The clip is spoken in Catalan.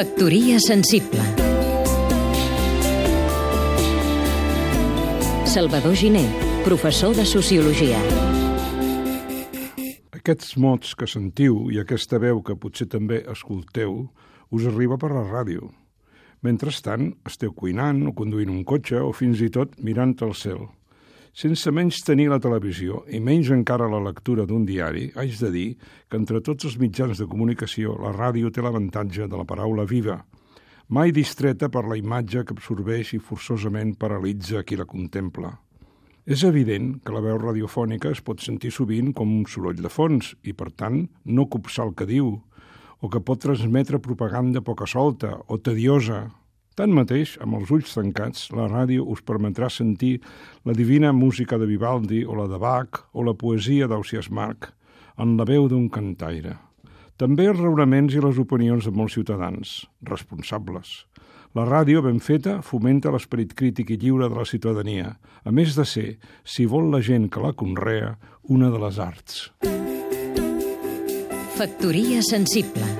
Factoria sensible Salvador Giné, professor de Sociologia. Aquests mots que sentiu i aquesta veu que potser també escolteu us arriba per la ràdio. Mentrestant, esteu cuinant o conduint un cotxe o fins i tot mirant el cel. Sense menys tenir la televisió i menys encara la lectura d'un diari, haig de dir que entre tots els mitjans de comunicació la ràdio té l'avantatge de la paraula viva, mai distreta per la imatge que absorbeix i forçosament paralitza qui la contempla. És evident que la veu radiofònica es pot sentir sovint com un soroll de fons i, per tant, no copsar el que diu, o que pot transmetre propaganda poca solta o tediosa Tanmateix, amb els ulls tancats, la ràdio us permetrà sentir la divina música de Vivaldi o la de Bach o la poesia d'Ausias Marc en la veu d'un cantaire. També els raonaments i les opinions de molts ciutadans, responsables. La ràdio ben feta fomenta l'esperit crític i lliure de la ciutadania, a més de ser, si vol la gent que la conrea, una de les arts. Factoria sensible